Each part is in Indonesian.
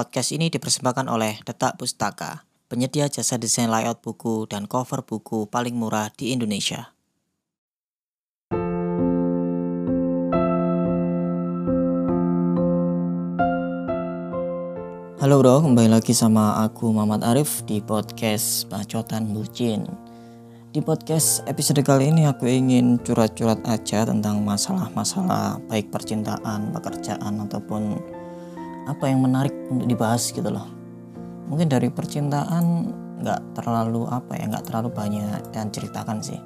Podcast ini dipersembahkan oleh Detak Pustaka, penyedia jasa desain layout buku dan cover buku paling murah di Indonesia. Halo bro, kembali lagi sama aku Muhammad Arif di podcast Bacotan Bucin. Di podcast episode kali ini aku ingin curhat-curhat aja tentang masalah-masalah baik percintaan, pekerjaan ataupun apa yang menarik untuk dibahas gitu loh. Mungkin dari percintaan nggak terlalu apa ya nggak terlalu banyak yang ceritakan sih.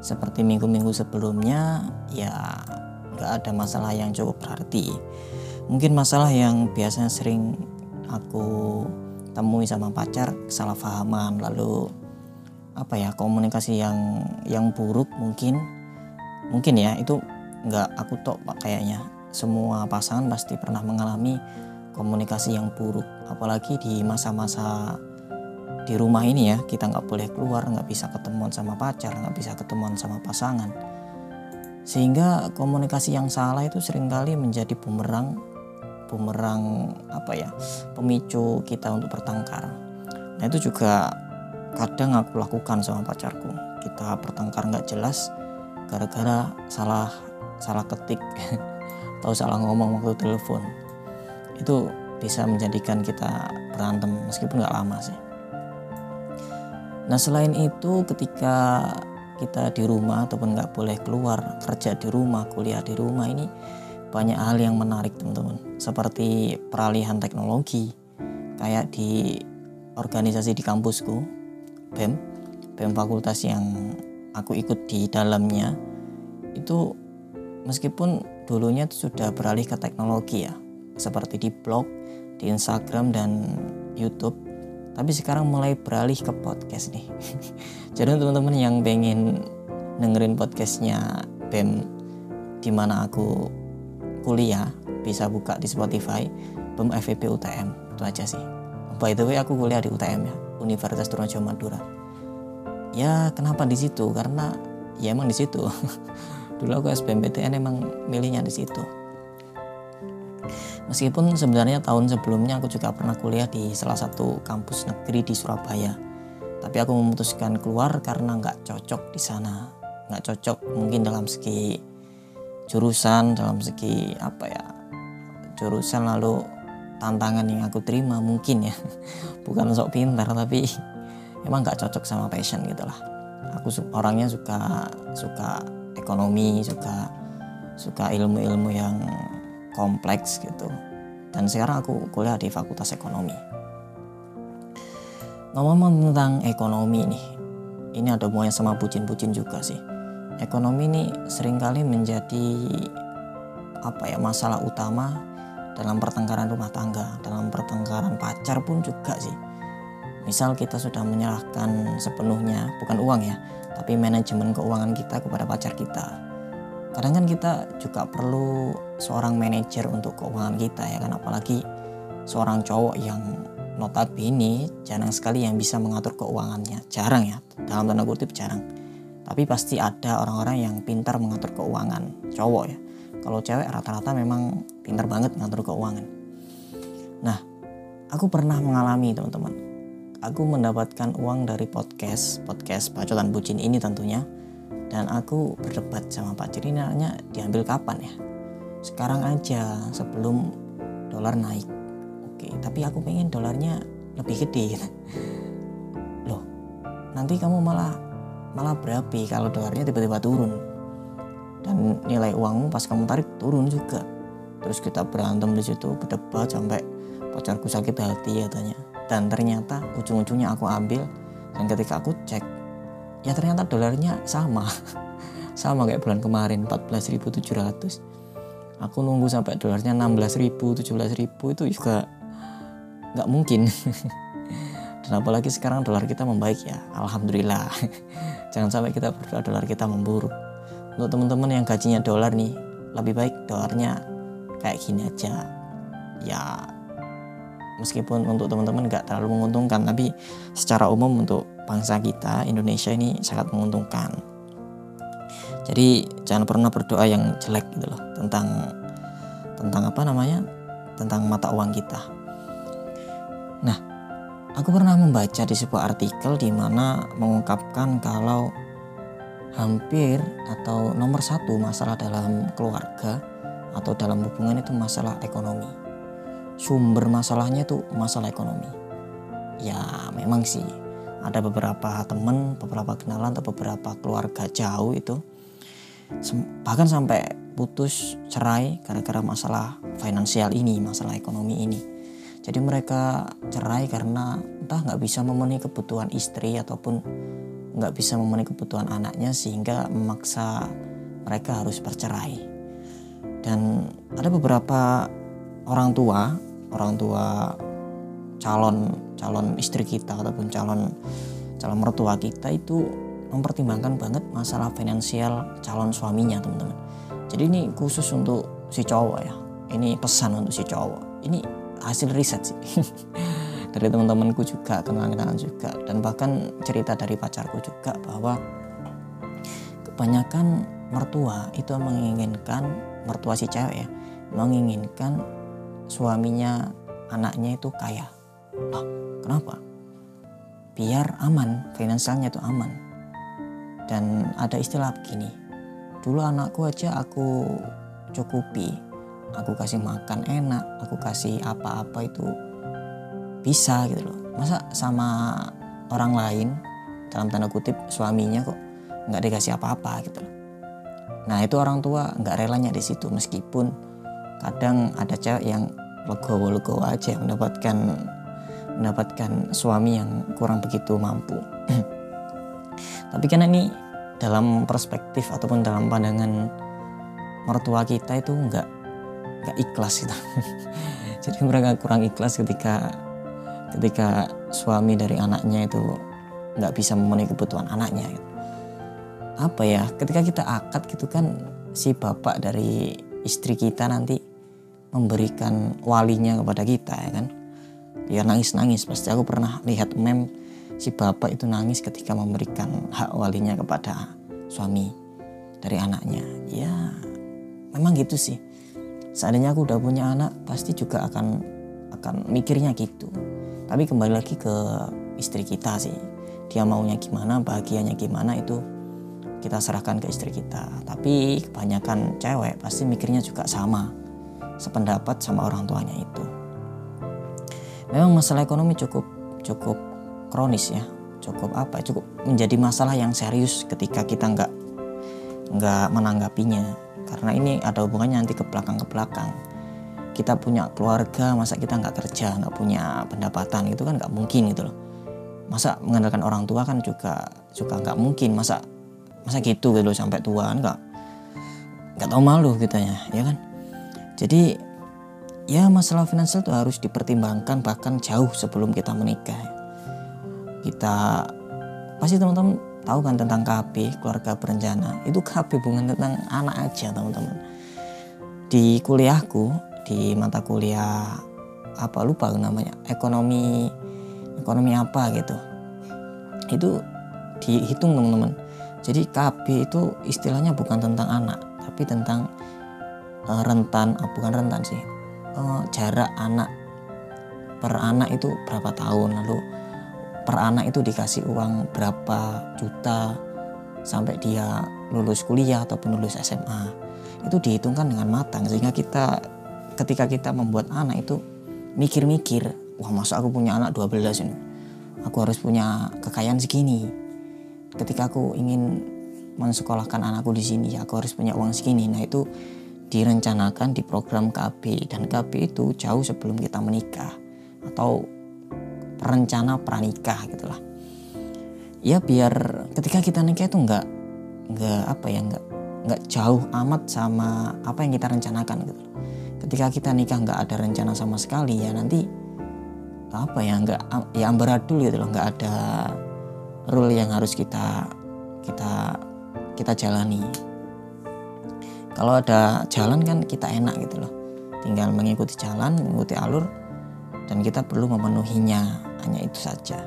Seperti minggu-minggu sebelumnya ya nggak ada masalah yang cukup berarti. Mungkin masalah yang biasanya sering aku temui sama pacar kesalahpahaman lalu apa ya komunikasi yang yang buruk mungkin. Mungkin ya itu nggak aku tok kayaknya semua pasangan pasti pernah mengalami komunikasi yang buruk apalagi di masa-masa di rumah ini ya. Kita nggak boleh keluar nggak bisa ketemuan sama pacar nggak bisa ketemuan sama pasangan. Sehingga komunikasi yang salah itu sering kali menjadi bumerang bumerang apa ya pemicu kita untuk bertengkar. Nah itu juga kadang aku lakukan sama pacarku. Kita bertengkar nggak jelas gara-gara salah salah ketik atau salah ngomong waktu telepon itu bisa menjadikan kita berantem meskipun nggak lama sih. Nah selain itu ketika kita di rumah ataupun nggak boleh keluar kerja di rumah kuliah di rumah ini banyak hal yang menarik teman-teman seperti peralihan teknologi kayak di organisasi di kampusku BEM BEM fakultas yang aku ikut di dalamnya itu meskipun dulunya sudah beralih ke teknologi ya seperti di blog, di Instagram dan YouTube. Tapi sekarang mulai beralih ke podcast nih. Jadi teman-teman yang pengen dengerin podcastnya BEM di mana aku kuliah bisa buka di Spotify BEM FVP UTM itu aja sih. By the way aku kuliah di UTM ya Universitas Trunojoyo Madura. Ya kenapa di situ? Karena ya emang di situ. Dulu aku SBMPTN emang milihnya di situ Meskipun sebenarnya tahun sebelumnya aku juga pernah kuliah di salah satu kampus negeri di Surabaya. Tapi aku memutuskan keluar karena nggak cocok di sana. Nggak cocok mungkin dalam segi jurusan, dalam segi apa ya, jurusan lalu tantangan yang aku terima mungkin ya. Bukan sok pintar tapi emang nggak cocok sama passion gitu lah. Aku orangnya suka suka ekonomi, suka suka ilmu-ilmu yang kompleks gitu. Dan sekarang aku kuliah di fakultas ekonomi. Ngomong tentang ekonomi nih ini ada hubungannya sama bucin-bucin juga sih. Ekonomi ini sering kali menjadi apa ya masalah utama dalam pertengkaran rumah tangga dalam pertengkaran pacar pun juga sih misal kita sudah menyerahkan sepenuhnya bukan uang ya tapi manajemen keuangan kita kepada pacar kita. Kadang kan kita juga perlu seorang manajer untuk keuangan kita ya kan apalagi seorang cowok yang notabene jarang sekali yang bisa mengatur keuangannya. Jarang ya dalam tanda kutip jarang. Tapi pasti ada orang-orang yang pintar mengatur keuangan cowok ya. Kalau cewek rata-rata memang pintar banget mengatur keuangan. Nah aku pernah mengalami teman-teman aku mendapatkan uang dari podcast podcast bacotan bucin ini tentunya. Dan aku berdebat sama Pak Ciri nanya diambil kapan ya? Sekarang aja sebelum dolar naik. Oke tapi aku pengen dolarnya lebih gede. Loh nanti kamu malah malah berapi kalau dolarnya tiba-tiba turun. Dan nilai uangmu pas kamu tarik turun juga. Terus kita berantem di situ berdebat sampai pacarku sakit hati katanya dan ternyata ujung-ujungnya aku ambil dan ketika aku cek ya ternyata dolarnya sama. Sama kayak bulan kemarin 14.700 aku nunggu sampai dolarnya 16.000 17.000 itu juga nggak mungkin. Dan apalagi sekarang dolar kita membaik ya alhamdulillah. Jangan sampai kita berdoa dolar kita memburuk. Untuk teman-teman yang gajinya dolar nih lebih baik dolarnya kayak gini aja. Ya meskipun untuk teman-teman nggak terlalu menguntungkan tapi secara umum untuk bangsa kita Indonesia ini sangat menguntungkan. Jadi jangan pernah berdoa yang jelek gitu loh tentang tentang apa namanya? Tentang mata uang kita. Nah, aku pernah membaca di sebuah artikel di mana mengungkapkan kalau hampir atau nomor satu masalah dalam keluarga atau dalam hubungan itu masalah ekonomi. Sumber masalahnya itu masalah ekonomi. Ya memang sih ada beberapa teman, beberapa kenalan atau beberapa keluarga jauh itu bahkan sampai putus cerai gara-gara masalah finansial ini, masalah ekonomi ini. Jadi mereka cerai karena entah nggak bisa memenuhi kebutuhan istri ataupun nggak bisa memenuhi kebutuhan anaknya sehingga memaksa mereka harus bercerai. Dan ada beberapa orang tua, orang tua calon calon istri kita ataupun calon calon mertua kita itu mempertimbangkan banget masalah finansial calon suaminya teman-teman. Jadi ini khusus untuk si cowok ya. Ini pesan untuk si cowok. Ini hasil riset sih. dari teman-temanku juga, kenalan-kenalan juga dan bahkan cerita dari pacarku juga bahwa kebanyakan mertua itu menginginkan mertua si cewek ya menginginkan suaminya anaknya itu kaya. Lah, kenapa? Biar aman, finansialnya itu aman. Dan ada istilah begini, dulu anakku aja aku cukupi aku kasih makan enak aku kasih apa-apa itu bisa gitu loh masa sama orang lain dalam tanda kutip suaminya kok nggak dikasih apa-apa gitu loh nah itu orang tua nggak relanya di situ meskipun kadang ada cewek yang legowo-legowo aja mendapatkan mendapatkan suami yang kurang begitu mampu tapi karena ini dalam perspektif ataupun dalam pandangan mertua kita itu nggak nggak ikhlas gitu. Jadi mereka kurang ikhlas ketika ketika suami dari anaknya itu nggak bisa memenuhi kebutuhan anaknya. Gitu. Apa ya? Ketika kita akad gitu kan si bapak dari istri kita nanti memberikan walinya kepada kita ya kan. Ya nangis-nangis pasti aku pernah lihat meme si bapak itu nangis ketika memberikan hak walinya kepada suami dari anaknya. Ya, memang gitu sih. Seandainya aku udah punya anak, pasti juga akan akan mikirnya gitu. Tapi kembali lagi ke istri kita sih. Dia maunya gimana, bahagianya gimana itu kita serahkan ke istri kita. Tapi kebanyakan cewek pasti mikirnya juga sama. Sependapat sama orang tuanya itu. Memang masalah ekonomi cukup cukup kronis ya. Cukup apa cukup menjadi masalah yang serius ketika kita nggak nggak menanggapinya. Karena ini ada hubungannya nanti ke belakang ke belakang. Kita punya keluarga masa kita nggak kerja nggak punya pendapatan? Itu kan nggak mungkin gitu loh. Masa mengandalkan orang tua kan juga juga nggak mungkin. Masa masa gitu gitu sampai tua kan nggak nggak tahu malu kita ya ya kan jadi ya masalah finansial itu harus dipertimbangkan bahkan jauh sebelum kita menikah. Kita pasti teman-teman tahu kan tentang KB keluarga berencana. Itu KB bukan tentang anak aja teman-teman. Di kuliahku di mata kuliah apa lupa namanya ekonomi ekonomi apa gitu. Itu dihitung teman-teman. Jadi KB itu istilahnya bukan tentang anak tapi tentang rentan uh, bukan rentan sih. Uh, jarak anak per anak itu berapa tahun? Lalu per anak itu dikasih uang berapa juta sampai dia lulus kuliah ataupun lulus SMA itu dihitungkan dengan matang sehingga kita ketika kita membuat anak itu mikir-mikir wah masa aku punya anak 12 ini? Aku harus punya kekayaan segini. Ketika aku ingin mensekolahkan anakku di sini aku harus punya uang segini. Nah itu direncanakan di program KB dan KB itu jauh sebelum kita menikah atau rencana pranikah gitulah ya biar ketika kita nikah itu nggak nggak apa ya nggak nggak jauh amat sama apa yang kita rencanakan gitu. Ketika kita nikah nggak ada rencana sama sekali ya nanti apa ya nggak ya ambaradul gitu loh nggak ada rule yang harus kita kita kita jalani kalau ada jalan kan kita enak gitu loh. Tinggal mengikuti jalan mengikuti alur dan kita perlu memenuhinya. Hanya itu saja.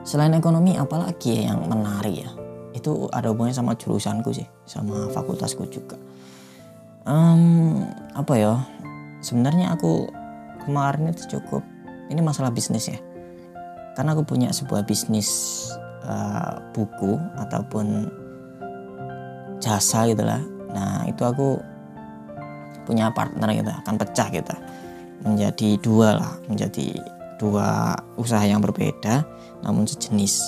Selain ekonomi apalagi yang menarik ya? Itu ada hubungannya sama jurusanku sih sama fakultasku juga. Um, apa ya? Sebenarnya aku kemarin itu cukup ini masalah bisnis ya. Karena aku punya sebuah bisnis uh, buku ataupun jasa gitu lah. Nah itu aku punya partner gitu akan pecah gitu. Menjadi dua lah menjadi dua usaha yang berbeda namun sejenis.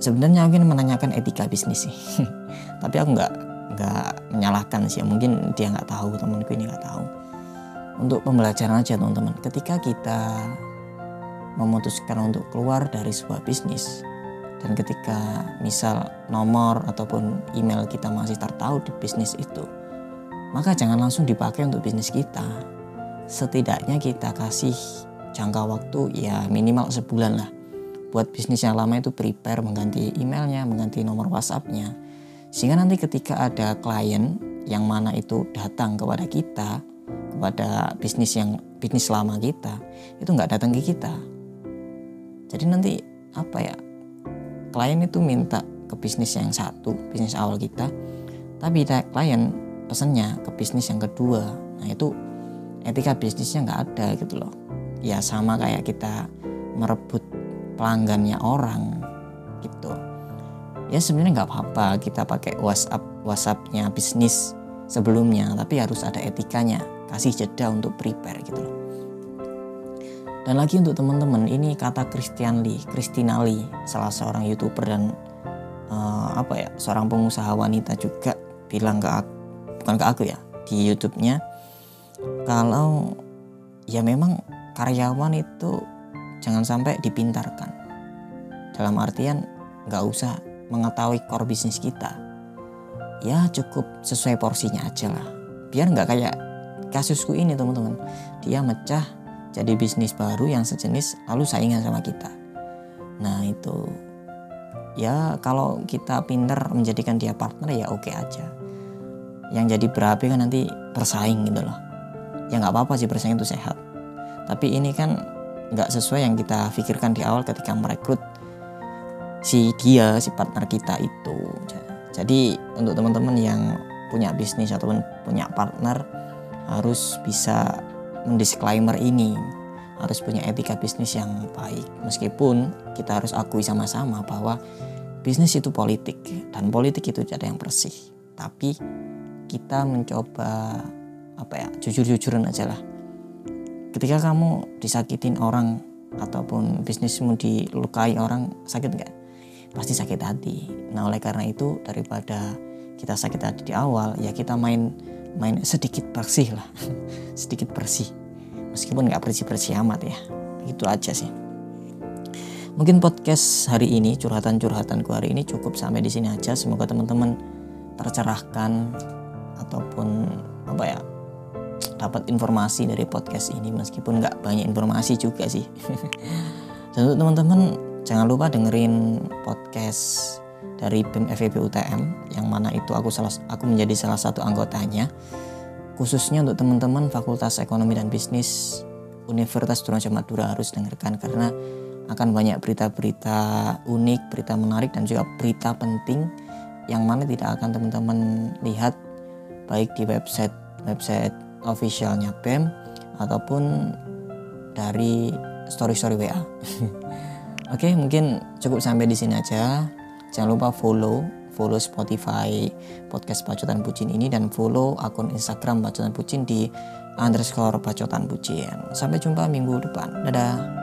Sebenarnya aku ingin menanyakan etika bisnis sih. Tapi aku nggak nggak menyalahkan sih. Mungkin dia nggak tahu temanku ini nggak tahu. Untuk pembelajaran aja teman-teman. Ketika kita memutuskan untuk keluar dari sebuah bisnis dan ketika misal nomor ataupun email kita masih tertahu di bisnis itu maka jangan langsung dipakai untuk bisnis kita. Setidaknya kita kasih jangka waktu ya minimal sebulan lah buat bisnis yang lama itu prepare mengganti emailnya mengganti nomor whatsappnya. Sehingga nanti ketika ada klien yang mana itu datang kepada kita kepada bisnis yang bisnis lama kita itu nggak datang ke kita. Jadi nanti apa ya klien itu minta ke bisnis yang satu bisnis awal kita. Tapi klien pesennya ke bisnis yang kedua. Nah itu etika bisnisnya nggak ada gitu loh. Ya sama kayak kita merebut pelanggannya orang gitu. Ya sebenarnya nggak apa-apa kita pakai WhatsApp WhatsAppnya bisnis sebelumnya tapi harus ada etikanya. Kasih jeda untuk prepare gitu loh dan lagi untuk teman-teman ini kata Christian Lee Christina Lee salah seorang youtuber dan uh, apa ya seorang pengusaha wanita juga bilang ke aku bukan ke aku ya di YouTube-nya kalau ya memang karyawan itu jangan sampai dipintarkan. Dalam artian nggak usah mengetahui core bisnis kita. Ya cukup sesuai porsinya aja lah. Biar nggak kayak kasusku ini teman-teman. Dia mecah jadi bisnis baru yang sejenis lalu saingan sama kita. Nah itu. Ya kalau kita pinter menjadikan dia partner ya oke okay aja. Yang jadi berapi kan nanti bersaing gitu loh. Ya nggak apa-apa sih bersaing itu sehat. Tapi ini kan nggak sesuai yang kita pikirkan di awal ketika merekrut si dia si partner kita itu. Jadi untuk teman-teman yang punya bisnis ataupun punya partner harus bisa mendisklaimer ini. Harus punya etika bisnis yang baik. Meskipun kita harus akui sama-sama bahwa bisnis itu politik dan politik itu tidak ada yang bersih. Tapi kita mencoba apa ya jujur-jujuran aja lah. Ketika kamu disakitin orang ataupun bisnismu dilukai orang sakit nggak? Pasti sakit hati. Nah oleh karena itu daripada kita sakit hati di awal ya kita main main sedikit bersih lah. Sedikit bersih. Meskipun nggak bersih bersih amat ya. Itu aja sih. Mungkin podcast hari ini curhatan curhatanku hari ini cukup sampai di sini aja. Semoga teman-teman tercerahkan ataupun apa ya dapat informasi dari podcast ini. Meskipun nggak banyak informasi juga sih. Dan untuk teman-teman jangan lupa dengerin podcast dari BEM FEB UTM yang mana itu aku salah aku menjadi salah satu anggotanya khususnya untuk teman-teman Fakultas Ekonomi dan Bisnis Universitas Drunajaya Madura harus dengarkan karena akan banyak berita-berita unik, berita menarik dan juga berita penting yang mana tidak akan teman-teman lihat baik di website website officialnya BEM ataupun dari story-story WA. Oke, mungkin cukup sampai di sini aja. Jangan lupa follow follow Spotify podcast Bacotan Bucin ini dan follow akun Instagram Bacotan Bucin di underscore Bacotan Bucin. Sampai jumpa minggu depan. Dadah.